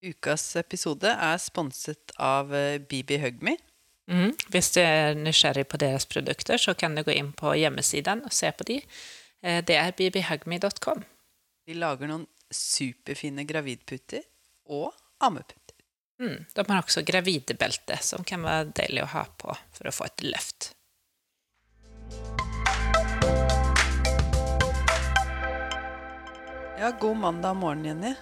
Ukas episode er sponset av Bibi BB Hugme. Mm. Hvis du er nysgjerrig på deres produkter, så kan du gå inn på hjemmesiden og se på de. Eh, Det er bibihugme.com. De lager noen superfine gravidputer og ammeputer. Mm. De har også gravidebelte, som kan være deilig å ha på for å få et løft. Ja, god mandag morgen, Jenny.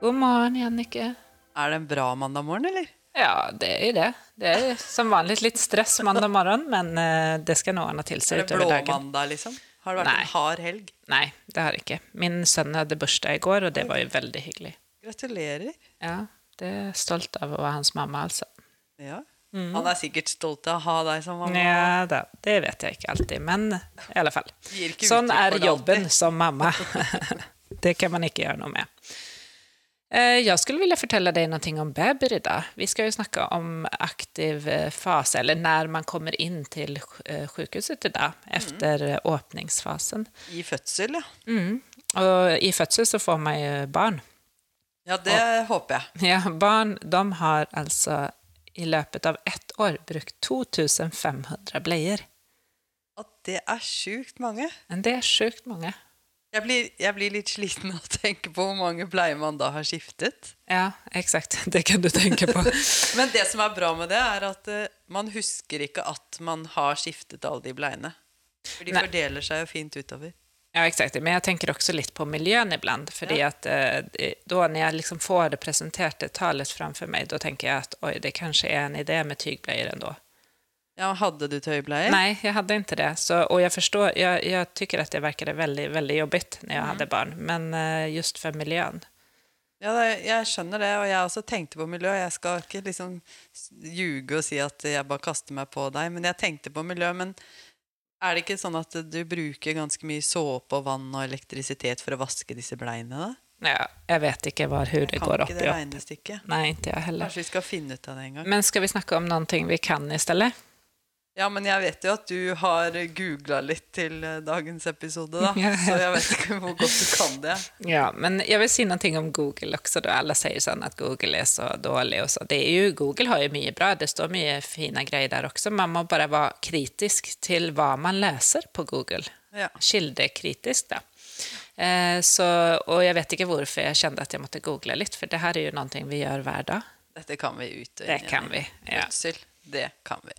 God morgen, Jannike. Er det en bra mandag morgen, eller? Ja, det er jo det. Det er som vanlig litt stress mandag morgen, men eh, det skal nå ordne til seg utover dagen. Er det blåmandag, liksom? Har det vært Nei. en hard helg? Nei, det har jeg ikke. Min sønn hadde bursdag i går, og det var jo veldig hyggelig. Gratulerer. Ja, det er stolt av å være hans mamma, altså. Ja. Han er sikkert stolt av å ha deg som mamma. Ja da, det vet jeg ikke alltid, men i alle fall. Sånn er jobben som mamma. det kan man ikke gjøre noe med. Eh, Jag skulle vilja fortelle deg noe om babyer idag. Vi skal jo snakke om aktiv fase, fas, eller når man kommer inn til sjukhuset i idag, efter mm. åpningsfasen. I fødsel, ja. Mm. Og i fødsel så får man jo barn. Ja, det håper jeg. Ja, barn de har altså i løpet av ett år brukt 2500 bleier. Og det er sjukt mange. Men det er sjukt mange. Jeg blir, jeg blir litt sliten av å tenke på hvor mange bleier man da har skiftet. Ja, eksakt. Det kan du tenke på. Men det som er bra med det, er at uh, man husker ikke at man har skiftet alle de bleiene. For de Nei. fordeler seg jo fint utover. Ja, eksakt. Men jeg tenker også litt på miljøet ibland. Fordi Ja. at uh, da når jeg liksom får det presenterte talet framfor meg, da tenker jeg at oi, det kanskje er en idé med tygbleier ändå. Ja, Hadde du tøybleier? Nej, jag hade inte det. Så, och jag förstår, jag, jag tycker att det verkade väldigt, väldigt jobbigt när jag hadde barn. Men uh, just för miljön. Ja, det, jeg skjønner det, og jeg også tenkte på miljø. Jeg skal ikke liksom ljuge og si at jeg bare kaster meg på deg, men jeg tenkte på miljø. Men er det ikke sånn at du bruker ganske mye såpe og vann og elektrisitet for å vaske disse bleiene, da? Ja, jeg vet ikke hur det Jeg går kan ikke i opp. ikke. Nei, ikke jeg heller. Kanskje vi skal finne ut av det en gang. Men skal vi snakke om noe vi kan istället? Ja, men jeg vet jo at du har googla litt til eh, dagens episode, da. Så jeg vet ikke hvor godt du kan det. Ja, men jeg vil si noe om Google også. Da. Alle sier sånn at Google er så dårlig. och så. Det er jo, Google har jo mye bra, det står mye fine greier der også. Man må bare være kritisk til hva man leser på Google. Ja. Kildekritisk da. Eh, så, og jeg vet ikke hvorfor jeg kjente at jeg måtte google litt, for det her er jo noe vi gjør hver dag. Dette kan vi utøve. Det kan vi, ja. Fødsel, det kan vi.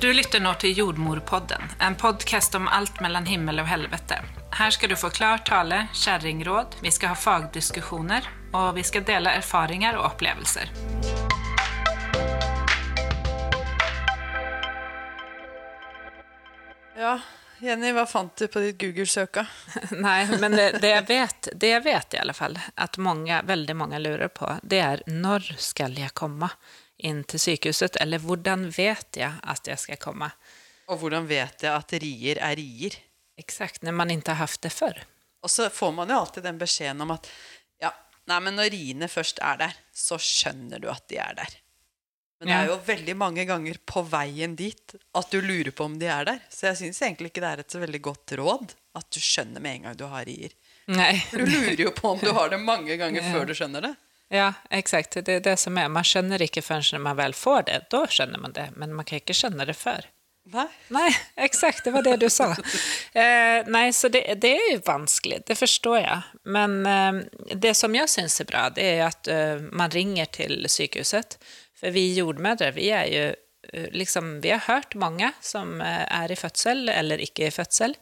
Du lytter nå til Jordmorpodden, en podkast om alt mellom himmel og helvete. Her skal du få klar tale, kjerringråd, vi skal ha fagdiskusjoner, og vi skal dele erfaringer og opplevelser. Ja, Jenny, hva fant du på ditt Google-søka? Nei, men det, det, jeg vet, det jeg vet i alle fall, at mange, veldig mange lurer på, det er når skal jeg komme inn til sykehuset, eller hvordan vet jeg at jeg skal komme? Og hvordan vet jeg at rier er rier? Exakt, når man ikke har haft det før. Og så får man jo alltid den beskjeden om at ja, nei, men når riene først er der, så skjønner du at de er der. Men det er jo veldig mange ganger på veien dit at du lurer på om de er der. Så jeg syns egentlig ikke det er et så veldig godt råd at du skjønner med en gang du har rier. Nei, For du lurer jo på om du har det mange ganger Ja. før du skjønner det. Ja, exakt. Det er det som er. Man skjønner ikke før når man vel får det. Da skjønner man det, men man kan ikke skjønne det før. Nei. Nei, eksakt. Det var det du sa. Eh, nei, så det, det er jo vanskelig. Det forstår jeg. Men eh, det som jeg syns er bra, det er at eh, man ringer til sykehuset. Vi jordmødre, vi er jo eh, liksom Vi har hørt mange som eh, er i fødsel eller ikke i fødsel.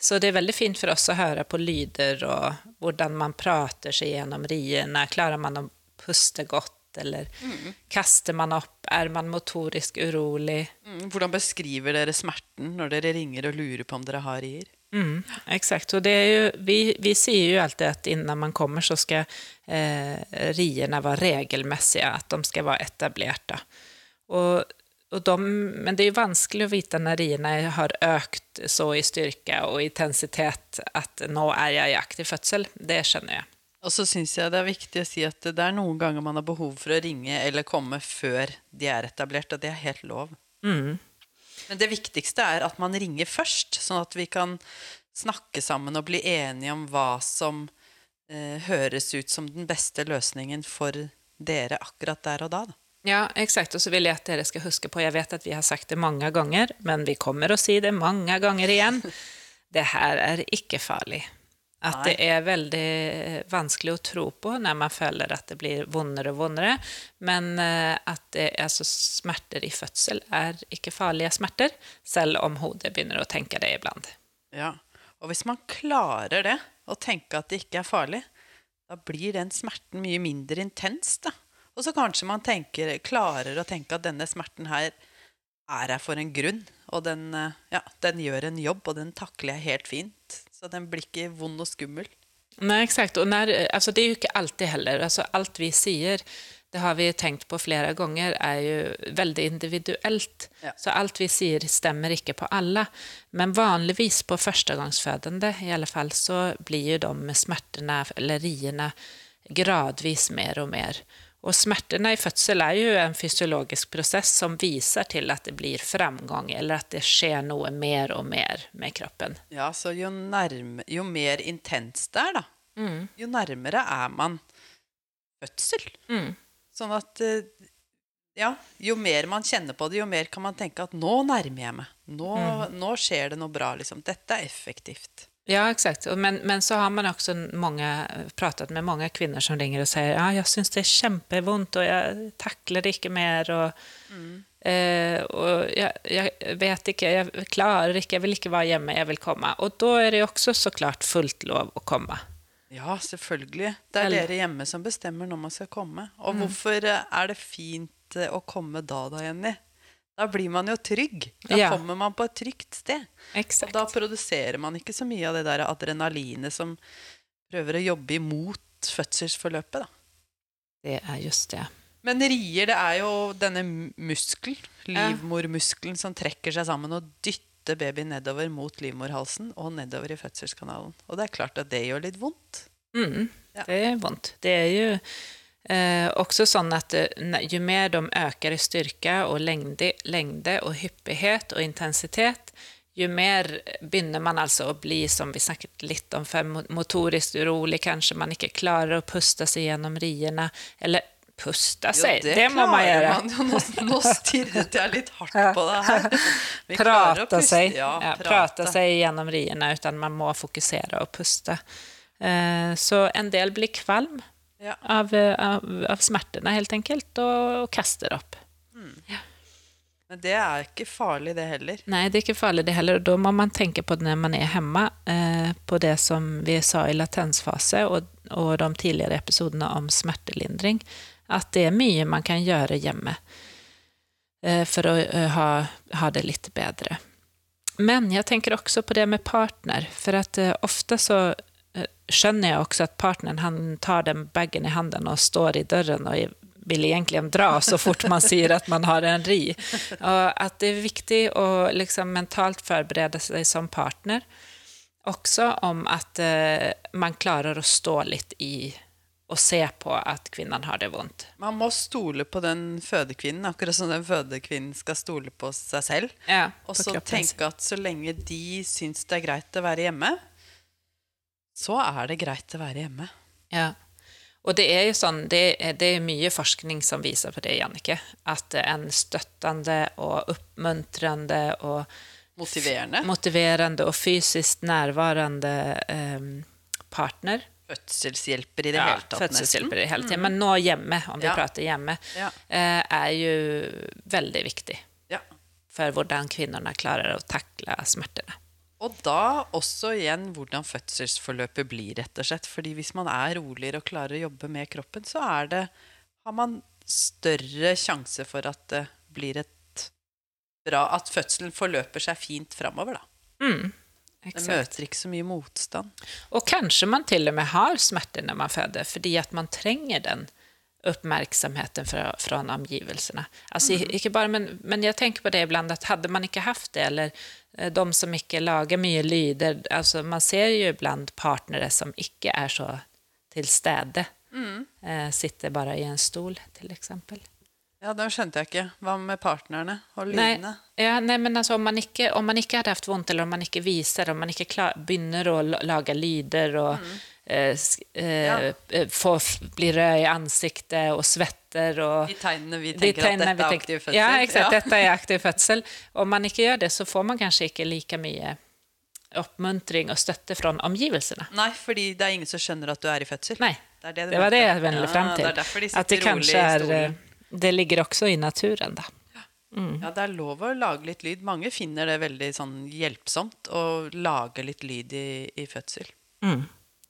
Så det er veldig fint for oss å høre på lyder og hvordan man prater seg gjennom riene. Klarer man å puste godt, eller kaster man opp? Er man motorisk urolig? Mm, Hvordan beskriver dere smerten når dere ringer og lurer på om dere har rier? Mm, exakt, och det är ju, vi, vi ser ju alltid att innan man kommer så ska eh, rierna vara regelmässiga, att de ska vara etablerte. Och, och de, men det är ju vanskelig å vite når rierna har økt så i styrke og intensitet at nå er jeg i aktiv fødsel. Det skjønner jeg. Og så syns jeg det er viktig å si at det er noen ganger man har behov for å ringe eller komme før de er etablert, og det er helt lov. Mm. Men det viktigste er at man ringer først, sånn at vi kan snakke sammen og bli enige om hva som eh, høres ut som den beste løsningen for dere akkurat der og da. da. Ja, exakt. Og så vil jeg at dere skal huske på, jeg vet at vi har sagt det mange ganger, men vi kommer å si det mange ganger igjen. Det her er ikke farlig. At det er veldig vanskelig å tro på når man føler at det blir vondere og vondere. Men eh, at det, altså, smerter i fødsel er ikke farlige smerter, selv om hodet begynner å tenke det iblant. Ja. Og hvis man klarer det, å tenke at det ikke er farlig, da blir den smerten mye mindre intens, da. Og så kanskje man tenker, klarer å tenke at denne smerten her er her for en grunn. Og den, eh, ja, den gjør en jobb, og den takler jeg helt fint. Så den blir ikke vond og skummel. Nej, exakt. Och när, alltså det är ju inte alltid heller. Alltså allt vi säger, det har vi tänkt på flera gånger, är ju väldigt individuellt. Ja. Så allt vi säger stämmer inte på alla. Men vanligvis på förstagångsfödande i alla fall så blir ju de smärtorna, eller rierna, gradvis mer och mer. Och smertene i fødsel er jo en fysiologisk prosess som viser til at det blir fremgang, eller at det skjer noe mer og mer med kroppen. Ja, så jo, nærme, jo mer intenst det er, da, jo nærmere er man fødsel. Mm. Sånn at eh, ja, jo mer man kjenner på det, jo mer kan man tenke at nå nærmer jeg meg. Nå, nå skjer det noe bra, liksom. Dette er effektivt. Ja, exakt. Men, men så har man också många, pratat med många kvinnor som ringer och säger ja, jag syns det är kjempevondt och jag tacklar det inte mer. Och, eh, och jag, jag vet inte, jag klarar inte, jag vill inte vara hemma, jag vill komma. Och då är det också såklart fullt lov att komma. Ja, selvfølgelig. Det er Eller- dere hjemme som bestemmer når man skal komme. Og hvorfor eh, er det fint å komme da, da, Jenny? Da blir man jo trygg. Da Ja. kommer man på et trygt sted. Og da produserer man ikke så mye av det der adrenalinet som prøver å jobbe imot fødselsforløpet, da. Det er just det. Men rier, det er jo denne muskelen, livmormuskelen, som trekker seg sammen og dytter babyen nedover mot livmorhalsen og nedover i fødselskanalen. Og det er klart at det gjør litt vondt. Mm, Ja. Det er vondt. Det er ju eh, också sånn at jo mer de øker i styrka og lengde, lengde og hyppighet og intensitet, jo mer begynner man altså å bli, som vi snakket litt om før, motorisk urolig, kanskje man ikke klarer å puste seg gjennom riene, eller puste seg, det, må man gjøre. man. Nå, nå stirret jeg litt hardt på det her. Vi prata puste. sig, Ja, ja, prata seg gjennom riene, utan man må fokusere og pusta. Eh, så en del blir kvalm Ja. av, av, av smertene, helt enkelt, og, og kaster opp. Mm. Ja. Men det er ikke farlig, det heller. Nei, det er ikke farlig, det heller. Og da må man tenke på det når man er hjemme, eh, på det som vi sa i latensfase og, og de tidligere episodene om smertelindring, at det er mye man kan gjøre hjemme eh, for å eh, ha, ha det litt bedre. Men jeg tenker også på det med partner, for at eh, ofte så eh, jeg også at partneren han tar den baggen i handen og står i døren og vil egentlig dra så fort man sier at man har en ri. Og at det er viktig å liksom mentalt forberede seg som partner. også om at eh, man klarer å stå litt i og se på at kvinnen har det vondt. Man må stole på den fødekvinnen, akkurat som den fødekvinnen skal stole på seg selv. Ja, Og så tenke at så lenge de syns det er greit å være hjemme, så er det greit å være hjemme. Ja. Og det er jo sånn, det, er det er mye forskning som viser på det, Jannike. At en støttende og oppmuntrende og Motiverende. motiverende og fysisk nærværende ehm, partner. Fødselshjelper i det Ja, hele tatt, fødselshjelper i hela tiden. Men nå hjemme, om vi Ja. pratar hjemme, Ja. eh, är ju väldigt viktig Ja. hvordan hur klarer å takle tackla smärtorna. Og da også igjen hvordan fødselsforløpet blir, rett og slett. Fordi hvis man er roligere og klarer å jobbe med kroppen, så det, har man større sjanse for at det blir et bra At fødselen forløper seg fint framover, da. Mm, Den exakt. møter ikke så mye motstand. Og kanskje man til og med har smerter når man føder, fordi at man trenger den oppmerksomheten fra- omgivelsene. omgivelserna. Alltså, inte bare, men, men jeg tenker på det ibland, at hadde man ikke hatt det, eller de som ikke lager mye lyder, altså man ser jo blant partnere som ikke er så till städe, eh, sitter bare i en stol til exempel. Ja, det skjønte jeg ikke. Hva med partnerne og lydene? lydene? ja, nei men altså, om, man ikke, om man ikke hadde haft vondt, eller om man ikke viser, om man ikke klar, begynner å lage lyder og eh, eh, Ja. eh, får, blir rød i ansiktet og svetter. Og De tegnene vi de tenker tegnene at dette er aktiv fødsel. Ja, exakt, dette er aktiv fødsel. Om man ikke gjør det, så får man kanskje ikke like mye oppmuntring og støtte fra omgivelsene. Nei, fordi det er ingen som skjønner at du er i fødsel. Nei, Det, det, det var det jeg vendte Ja, frem til. Det er derfor de sitter rolig i stolen. Det ligger også i naturen, da. Ja, det er lov å lage litt lyd. Mange finner det veldig sånn hjelpsomt å lage litt lyd i, i fødsel. Mm.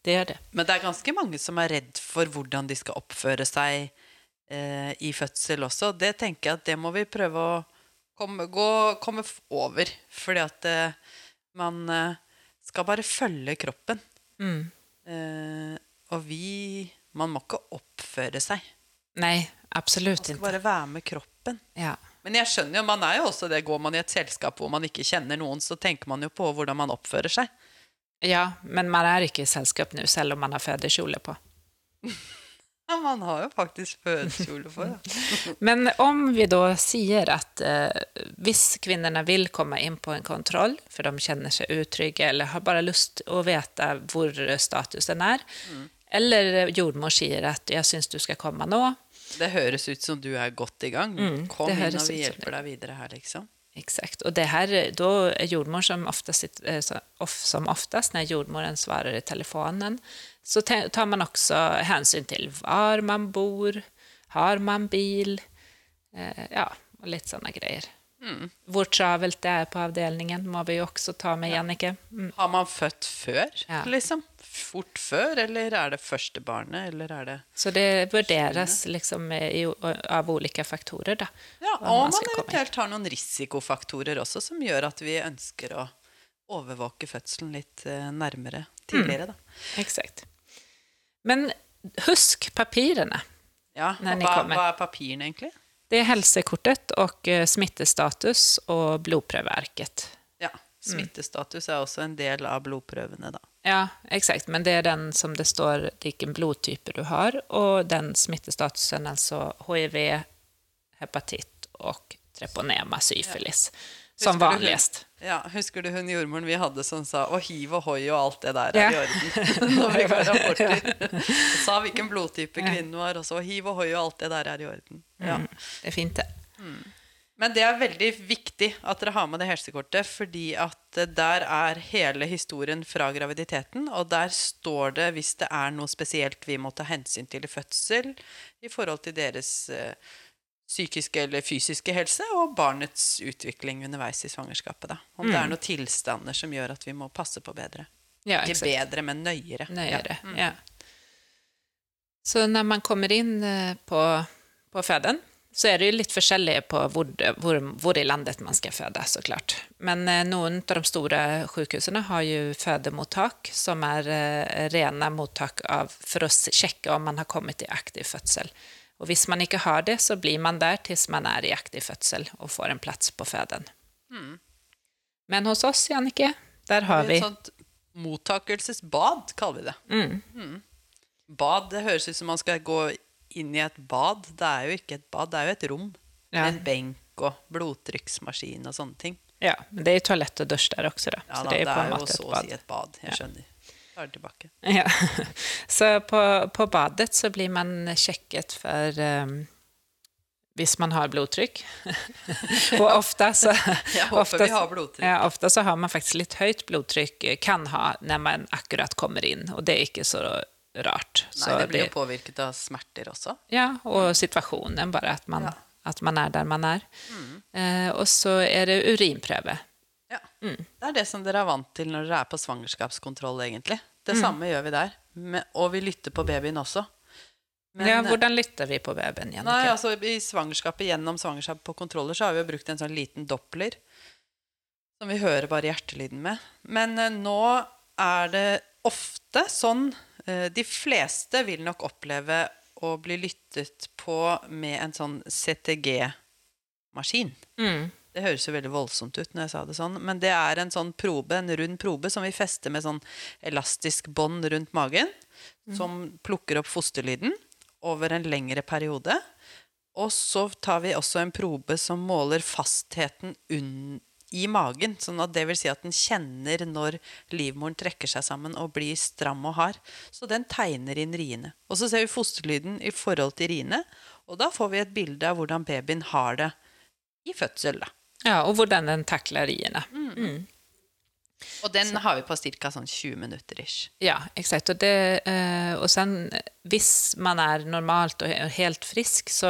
Det gjør det. Men det er ganske mange som er redd for hvordan de skal oppføre seg eh, i fødsel også. Det tenker jeg at det må vi prøve å komme, gå, komme over. Fordi at eh, man eh, skal bare følge kroppen. Mm. Eh, og vi Man må ikke oppføre seg. Nei, absolutt ikke. Man skal bare være med kroppen. Ja. Men jeg skjønner jo, man er jo også det. Går man i et selskap hvor man ikke kjenner noen, så tenker man jo på hvordan man oppfører seg. ja, men man er ikke i selskap nå, selv om man har fødekjole på. Ja, man har jo faktisk fødekjole på, ja. Men om vi da sier at eh, hvis kvinnene vil komme inn på en kontroll, for de kjenner seg utrygge eller har bare lyst å vite hvor statusen er, Mm. eller jordmor sier at 'jeg syns du skal komme nå', Det høres ut som du er godt i gang. Mm, Kom inn, og vi hjelper deg videre her, liksom. Exakt. Och det här, då är jordmor som oftast, sitter- eh, som oftast när jordmoren svarar i telefonen så tar man också hänsyn till var man bor, har man bil, eh, ja, och lite sådana grejer. Mm. Hvor travelt det er på avdelningen må vi jo også ta med, Jannicke. Mm. Har man født før, Ja. liksom? Fort før, eller er det første barnet, eller er det Så det vurderes liksom i, av ulike faktorer, da. Ja, og man man eventuelt har noen risikofaktorer også som gjør at vi ønsker å overvåke fødselen litt eh, nærmere tidligere, da. Exakt. Men husk papirene. Ja, hva, kommer. hva er papirene, egentlig? Det är hälsokortet och eh, smittestatus och blodprövarket. Ja, Smittestatus er også en del av blodprøvene, da. Ja, exakt. Men det är den som det står vilken blodtype du har och den smittestatusen, alltså HIV, hepatit och treponema, syfilis, som vanligst. Ja, Husker du hun jordmoren vi hadde som sa 'å, hiv og hoi og alt det der er i orden'? Når vi ga rapporter. Sa hvilken blodtype kvinnen var, og så 'hiv og hoi og alt det der er i orden'. Ja. Mm, det er fint det. Men det er veldig viktig at dere har med det helsekortet, fordi at eh, der er hele historien fra graviditeten, og der står det hvis det er noe spesielt vi må ta hensyn til i fødsel i forhold til deres eh, psykiske eller fysiske helse og barnets utvikling underveis i svangerskapet. Da. Om det er noen tilstander som gjør at vi må passe på bedre. Ja, Ikke bedre, men nøyere. nøyere Ja. Mm. Ja. Så når man kommer in eh, på, på føden, så er det jo litt forskjellig på hvor, hvor, hvor i landet man skal føde, så klart. Men eh, noen av de store sykehusene har jo fødemottak som er eh, rena mottak av, for å sjekke om man har kommet i aktiv födsel. Och hvis man ikke har det så blir man der til man er i aktiv fødsel og får en plass på föden. Men hos oss, Jannike, der har vi Et sånt mottakelsesbad, kaller vi det. Mm. Bad, det høres ut som man skal gå inn i et bad. Det er jo ikke et bad, det er jo et rom. Ja. Med en benk og blodtrykksmaskin og sånne ting. Ja, men det er jo toalett og dusch der også, da. Ja, så da, det är det på er jo så å si et bad. Jeg skjønner. Tar det tilbake. Ja. Så på, på badet så blir man sjekket for um, hvis man har blodtrykk. og ofte så, Jeg håper ofte, vi har blodtrykk. ja, ofte så har man faktisk litt høyt blodtrykk, eh, kan ha når man akkurat kommer inn. Og det er ikke så rart. Nei, så det blir jo påvirket av smerter også. Ja, og situationen bare at man, Ja. at man er der man är. Eh, og så er det urinpröve. Ja. Mm. Det er det som dere er vant til når dere er på svangerskapskontroll, egentlig. Det Mm. samme gjør vi der. Men, og vi lytter på babyen også. Men, ja, hvordan lytter vi på babyen, Jannike? Nei, altså I svangerskapet, gjennom svangerskap på kontroller, så har vi jo brukt en sånn liten doppler. Som vi hører bare hjertelyden med. Men eh, nå er det ofte sånn eh, De fleste vil nok oppleve å bli lyttet på med en sånn CTG-maskin. Mm. Det høres jo veldig voldsomt ut når jeg sa det sånn, men det er en sånn probe, en rund probe som vi fester med sånn elastisk bånd rundt magen, som plukker opp fosterlyden over en lengre periode. Og så tar vi også en probe som måler fastheten i magen. sånn at det vil si at den kjenner når livmoren trekker seg sammen og blir stram og hard. Så den tegner inn riene. Og så ser vi fosterlyden i forhold til riene, og da får vi et bilde av hvordan babyen har det i fødsel. da. Ja, og hvordan den takler riene. Mm. Og den har vi på ca. sånn 20 minutter ish. Ja, exakt. Og, det, eh, och sen hvis man er normalt og helt frisk, så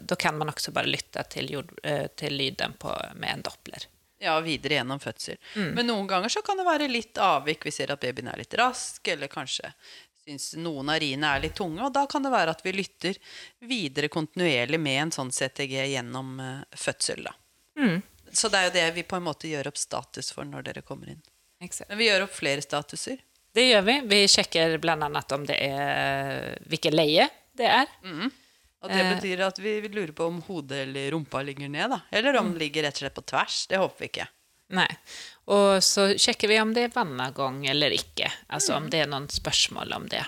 da kan man også bare lytte til, jord, eh, til lyden på, med en doppler. Ja, videre gjennom fødsel. Men noen ganger så kan det være litt avvik. Vi ser at babyen er litt rask, eller kanskje syns noen av riene er litt tunge. Og da kan det være at vi lytter videre kontinuerlig med en sånn CTG gjennom eh, fødsel. da. Så det er jo det vi på en måte gjør opp status for når dere kommer inn. Exakt. Men vi gjør opp flere statuser. Det gjør vi. Vi sjekker annet om det er hvilket leie det er. Og det betyr at vi lurer på om hodet eller rumpa ligger ned, da. Eller om det ligger rett og slett på tvers. Det håper vi ikke. Nei. Og så sjekker vi om det er vannavgang eller ikke. Altså om det er noen spørsmål om det.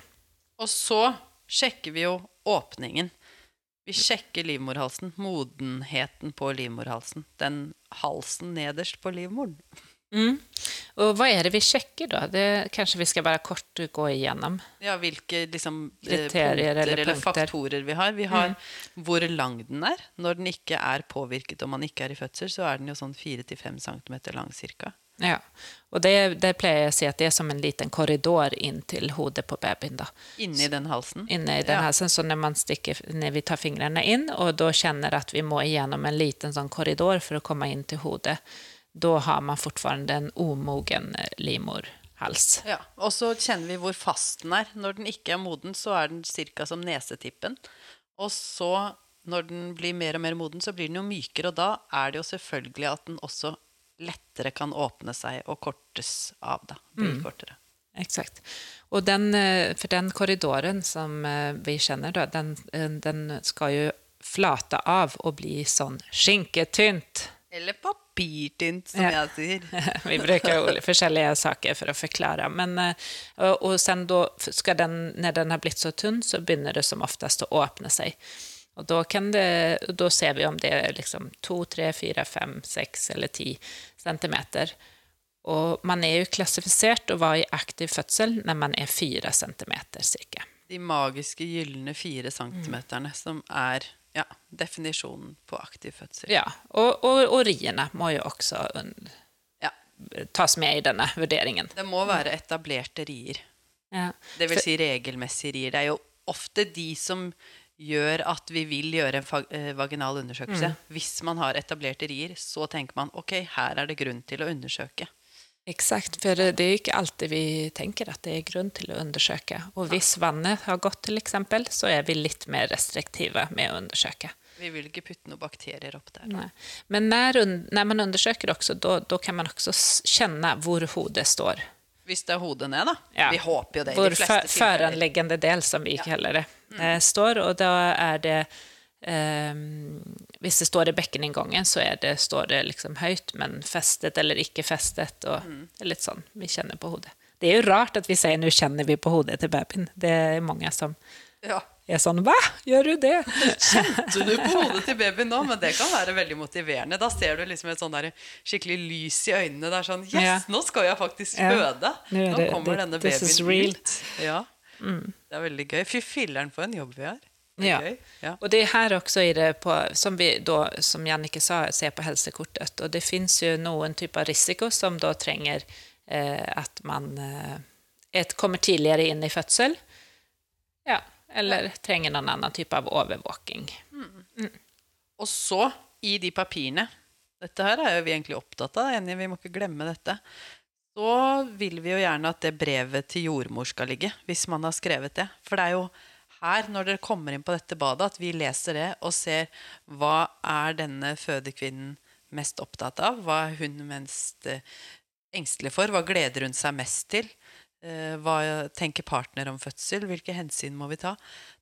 Og så sjekker vi jo åpningen. Vi sjekker livmorhalsen. Modenheten på livmorhalsen. Den halsen nederst på livmoren. Og hva er det vi sjekker, da? Det kanskje vi skal bare kort gå igjennom. Ja, hvilke liksom, eh, Kriterier punkter eller punkter. faktorer vi har. Vi har hvor lang den er. Når den ikke er påvirket, og man ikke er i fødsel, så er den jo sånn 4-5 cm lang cirka. Ja. Og det, det pleier jeg å si at det er som en liten korridor inn til hodet på babyen. da. Inni den halsen. Inne i den Ja. halsen, så når, man stikker, når vi tar fingrene inn, og da kjenner at vi må igjennom en liten sånn korridor for å komme inn til hodet, da har man fortfarande en omogen limorhals. livmorhals. Ja, Og så kjenner vi hvor fast den er. Når den ikke er moden, så er den ca. som nesetippen. Og så, når den blir mer og mer moden, så blir den jo mykere. Og da er det jo selvfølgelig at den også lettere kan åpne seg og kortes av. da. Bli kortere. Exakt. Og den, eh, for den korridoren som eh, vi kjenner, da, den, eh, den skal jo flate av og bli sånn skinketynt. Eller papirtynt, som Ja. jeg sier. Vi bruker jo forskjellige saker for å forklare. Men, og, og sen då skal den, når den har blitt så tunn så begynner det som oftest å åpne seg. Og da, kan det, da ser vi om det er liksom 2, 3, 4, 5, 6 eller 10 centimeter. Og man er jo klassifisert å være i aktiv fødsel når man er 4 centimeter cirka. De magiske gylne fire centimeterne som er ja, definisjonen på aktiv fødsel. Ja, og, og, og riene må jo også Ja. tas med i denne vurderingen. Det må være etablerte rier. Ja. Det vil si regelmessige rier. Det er jo ofte de som gjør at vi vil gjøre en eh, vaginal undersøkelse. Hvis man har etablerte rier, så tenker man ok, her er det grunn til å undersøke. Exakt, for det er ikke alltid vi tenker at det er grunn til å undersøke. Og hvis vannet har gått, eksempel, så er vi litt mer restriktive med å undersøke. Vi vil ikke putte noen bakterier opp der. Nei. Men når, når, man undersøker også, då, då kan man også kjenne hvor hodet står. Hvis det er hodet ned, da. Ja. Vi håper jo det Hvor de tilfeller. del, som vi kaller det, eh, står. Og da er det ehm, Hvis det står i bekkeninngangen, så er det, står det liksom høyt, men festet eller ikke festet. Og det er litt sånn vi kjenner på hodet. Det er jo rart at vi sier 'nå kjenner vi på hodet til babyen'. Det er mange som Ja. Er sånn 'hva, gjør du det?' Kjente du på hodet til babyen nå? Men det kan være veldig motiverende. Da ser du liksom et sånn der skikkelig lys i øynene. Det er sånn Yes, Ja. nå skal jeg faktisk Ja. føde! Er Nå kommer det- denne this is babyen real. Mm. ut. Ja. Det er veldig gøy. Fy filleren for en jobb vi har. Ja. Ja. Og det er her også i det på, som vi da, som Jannike sa, ser på helsekortet. Og det finnes jo noen typer risiko som da trenger eh, at man eh, et, kommer tidligere inn i fødsel. Ja, eller trenger noen annen type av overvåking. Og så, i de papirene Dette her er jo vi egentlig opptatt av, Enige, vi må ikke glemme dette. Så vil vi jo gjerne at det brevet til jordmor skal ligge, hvis man har skrevet det. For det er jo her, når dere kommer inn på dette badet, at vi leser det og ser hva er denne fødekvinnen mest opptatt av? Hva er hun mest eh, engstelig for? Hva gleder hun seg mest til? Eh, Hva tenker partner om fødsel? Hvilke hensyn må vi ta?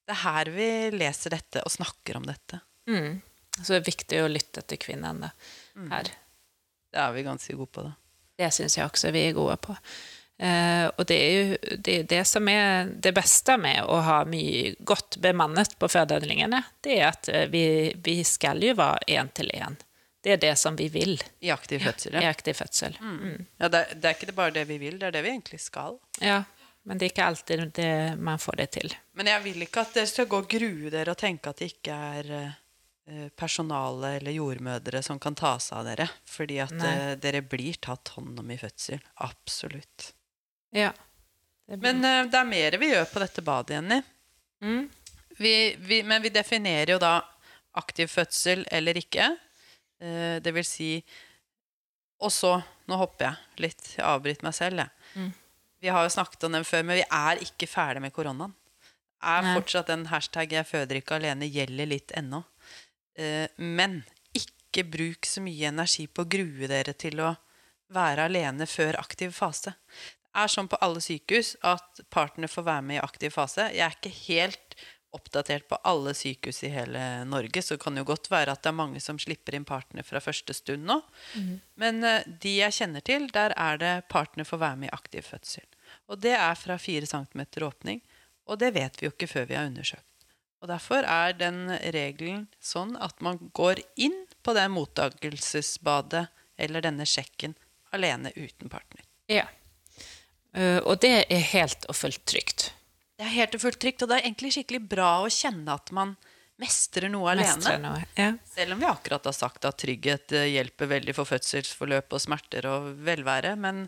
Det er her vi leser dette og snakker om dette. Mm. Så det er viktig å lytte til kvinnene her. her. Det er vi ganske gode på, da. Det syns jeg også vi er gode på. Eh, og det er jo det, er det som er det beste med å ha mye godt bemannet på fødeavdelingene, det er at eh, vi, vi skal jo være én til én Det er det som vi vil I aktiv fødsel, i aktiv fødsel. Mm. ja det, det er ikke bare det vi vil, det er det vi egentlig skal. Ja, men det er ikke alltid det man får det til. Men jeg vil ikke at dere skal gå og grue dere og tenke at det ikke er eh, personale eller jordmødre som kan ta seg av dere. Fordi at eh, dere blir tatt hånd om i fødsel. Absolutt. Ja. Det blir- Men eh, det er mer vi gjør på dette badet, Jenny. mm. Vi, vi, men vi definerer jo da aktiv fødsel eller ikke. Eh, det vil si Og så Nå hopper jeg litt. Jeg avbryter meg selv, jeg. Mm. Vi har jo snakket om den før, men vi er ikke ferdig med koronaen. Er Nei. fortsatt den hashtag 'jeg føder ikke alene' gjelder litt ennå. Eh, men ikke bruk så mye energi på å grue dere til å være alene før aktiv fase. Det er sånn på alle sykehus at partner får være med i aktiv fase. Jeg er ikke helt oppdatert på alle sykehus i hele Norge, så det kan jo godt være at det er mange som slipper inn partner fra første stund nå. Men eh, de jeg kjenner til, der er det partner får være med i aktiv fødsel. Og det er fra 4 cm åpning, og det vet vi jo ikke før vi har undersøkt. Og derfor er den regelen sånn at man går inn på det mottakelsesbadet eller denne sjekken alene uten partner. ja. Eh, og det er helt og fullt trygt. Det er helt og fullt trygt, og det er egentlig skikkelig bra å kjenne at man mestrer noe alene. Mestrer noe. Ja. Selv om vi akkurat har sagt at trygghet eh, hjelper veldig for fødselsforløp og smerter og velvære. Men,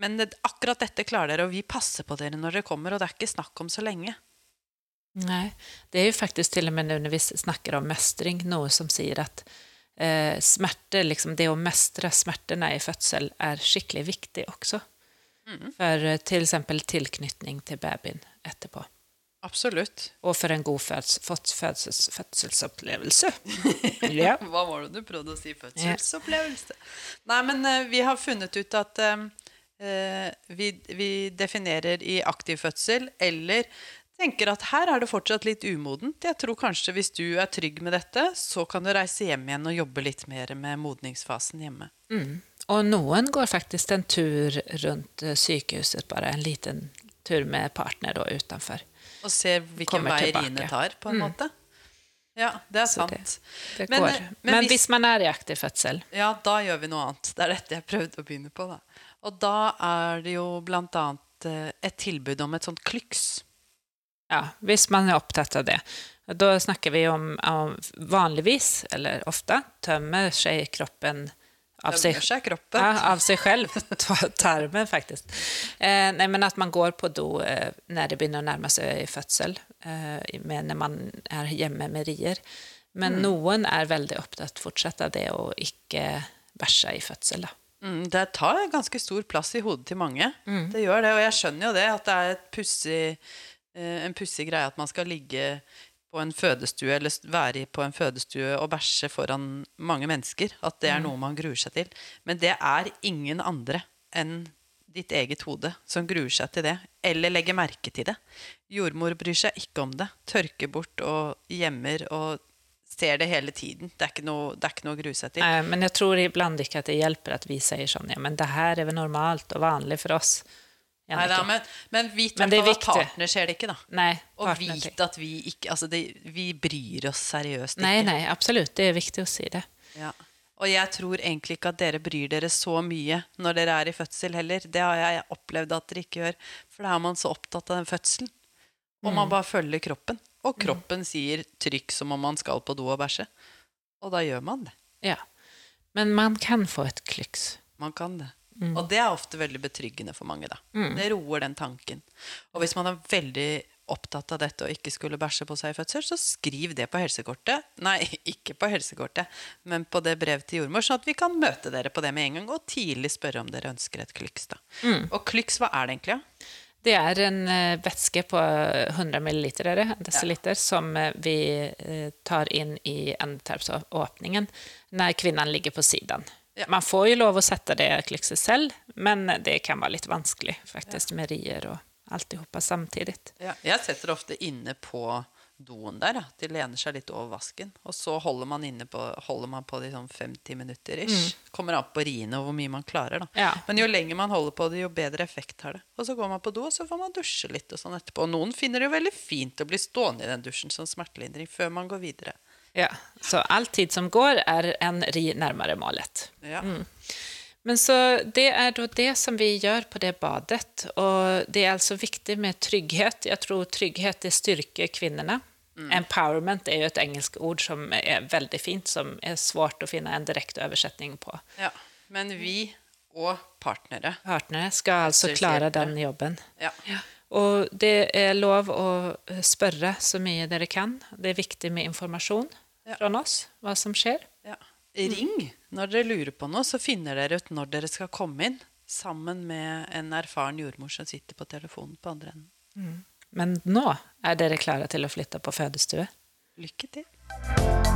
men akkurat dette klarer dere, og vi passer på dere når dere kommer. Og det er ikke snakk om så lenge. Nei. det er jo faktisk til og med når vi snakker om mestring, noe som sier at eh, smerte, liksom det å mestre smertene i fødsel, er skikkelig viktig också. För For till exempel til babyen bebisen etterpå. Absolutt. Og for en god föds, fødsels fødselsopplevelse. ja. Hva var det du prøvde å si? Fødselsopplevelse. Nei, men uh, vi har funnet ut at eh, eh, vi, vi definerer i aktiv fødsel, eller tenker at her er det fortsatt litt umodent. Jeg tror kanskje hvis du er trygg med dette, så kan du reise hjem igjen og jobbe litt mer med modningsfasen hjemme. Mm. Och noen går faktisk en tur rundt sykehuset, bare en liten tur med partner da, utenfor. Og ser hvilken Kommer vei tilbake. Rine tar, på en måte. Ja, det er sant. det-. Det Men, går. eh, Men, men hvis- hvis man er i aktiv fødsel Ja, da gjør vi noe annet. Det er dette jeg prøvde å begynne på. da. Og da er det jo blant annet eh, et tilbud om et sånt klyks. Ja, hvis man er opptatt av det. Da snakker vi om, om vanligvis, eller ofte, tømmer seg kroppen av seg, ja, av selv. Ta- Tarmen, faktisk. Eh, nei, men at man går på do eh, når det begynner å nærme seg fødsel, eh, når man er hjemme med rier. Men Mm. noen er veldig opptatt fortsette av det å ikke bæsje i fødsel. Mm, det tar ganske stor plass i hodet til mange. Mm. Det gjør det, og jeg skjønner jo det, at det er et pussig, eh, en pussig greie at man skal ligge på en fødestue, eller være på en fødestue og bæsje foran mange mennesker. At det er noe man gruer seg til. Men det er ingen andre enn ditt eget hode som gruer seg til det, eller legger merke til det. Jordmor bryr seg ikke om det. Tørker bort og gjemmer og ser det hele tiden. Det er ikke noe, det er ikke noe å grue seg til. Nei, men jeg tror iblant ikke at det hjelper at vi sier sånn, ja, men det her er vel normalt og vanlig for oss. Nei, da, men, men vit Men det er at partner ser det ikke, da. Nei, Og vit at vi ikke Altså, det, vi bryr oss seriøst ikke. Nei, nei, absolutt. Det er viktig å si det. Ja. Og jeg tror egentlig ikke at dere bryr dere så mye når dere er i fødsel heller. Det har jeg opplevd at dere ikke gjør. For da er man så opptatt av den fødselen. Og Mm. man bare følger kroppen. Og kroppen sier trykk som om man skal på do og bæsje. Og da gjør man det. Ja. Men man kan få et klyks. Man kan det. Mm. Og det er ofte veldig betryggende for mange, da. Det roer den tanken. Og hvis man er veldig opptatt av dette og ikke skulle bæsje på seg i fødsel, så skriv det på helsekortet. Nei, ikke på helsekortet, men på det brevet til jordmor, sånn at vi kan møte dere på det med en gang, og tidlig spørre om dere ønsker et klyks. da. Og klyks, hva er det egentlig? Ja? Det er en eh, væske på 100 milliliter, desiliter, ja. som eh, vi eh, tar inn i endetarmsåpningen når kvinnen ligger på siden. Ja. Man får jo lov å sette det klikset selv, men det kan være litt vanskelig faktisk med rier og alt sammen samtidig. Ja. Jeg setter ofte inne på doen der, Da. de lener seg litt over vasken. Og så holder man, inne på, holder man på det i sånn 50 minutter ish. Kommer an på riene og hvor mye man klarer. da. Ja. Men jo lenger man holder på det, jo bedre effekt har det. Og så går man på do, og så får man dusje litt og sånn etterpå. Og noen finner det jo veldig fint å bli stående i den dusjen som smertelindring før man går videre. Ja, så all tid som går er en ri nærmere målet. Ja. Men så det er da det som vi gjør på det badet. Og det er altså viktig med trygghet. Jeg tror trygghet det styrker kvinnene. Empowerment er jo et engelsk ord som er veldig fint, som er svårt å finne en direkte oversetning på. ja. Men vi og partnere Partnere skal altså klare den jobben. Ja. Ja. Og det er lov å spørre så mye dere kan. Det er viktig med informasjon Ja. fra oss, hva som skjer. ja. Ring når dere lurer på noe, så finner dere ut når dere skal komme inn. Sammen med en erfaren jordmor som sitter på telefonen på andre enden. Men nå er dere klare til å flytte på fødestue. Lykke til.